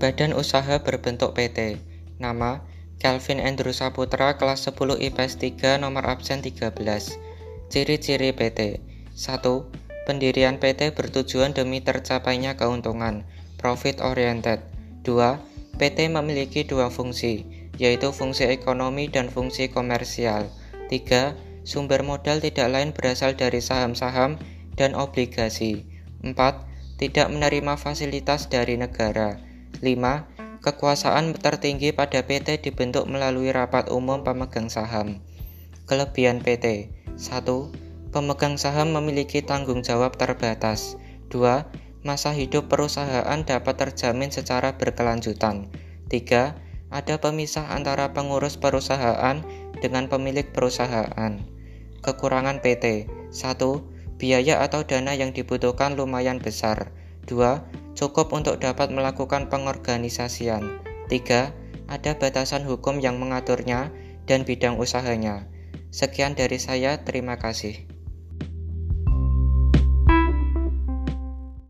Badan usaha berbentuk PT. Nama Kelvin Andrew Saputra kelas 10 IPS 3 nomor absen 13. Ciri-ciri PT 1. Pendirian PT bertujuan demi tercapainya keuntungan, profit oriented. 2. PT memiliki dua fungsi, yaitu fungsi ekonomi dan fungsi komersial. 3. Sumber modal tidak lain berasal dari saham-saham dan obligasi. 4. Tidak menerima fasilitas dari negara. 5. Kekuasaan tertinggi pada PT dibentuk melalui rapat umum pemegang saham. Kelebihan PT 1 Pemegang saham memiliki tanggung jawab terbatas. 2. Masa hidup perusahaan dapat terjamin secara berkelanjutan. 3. Ada pemisah antara pengurus perusahaan dengan pemilik perusahaan. Kekurangan PT 1. Biaya atau dana yang dibutuhkan lumayan besar. 2. Cukup untuk dapat melakukan pengorganisasian. 3. Ada batasan hukum yang mengaturnya dan bidang usahanya. Sekian dari saya, terima kasih.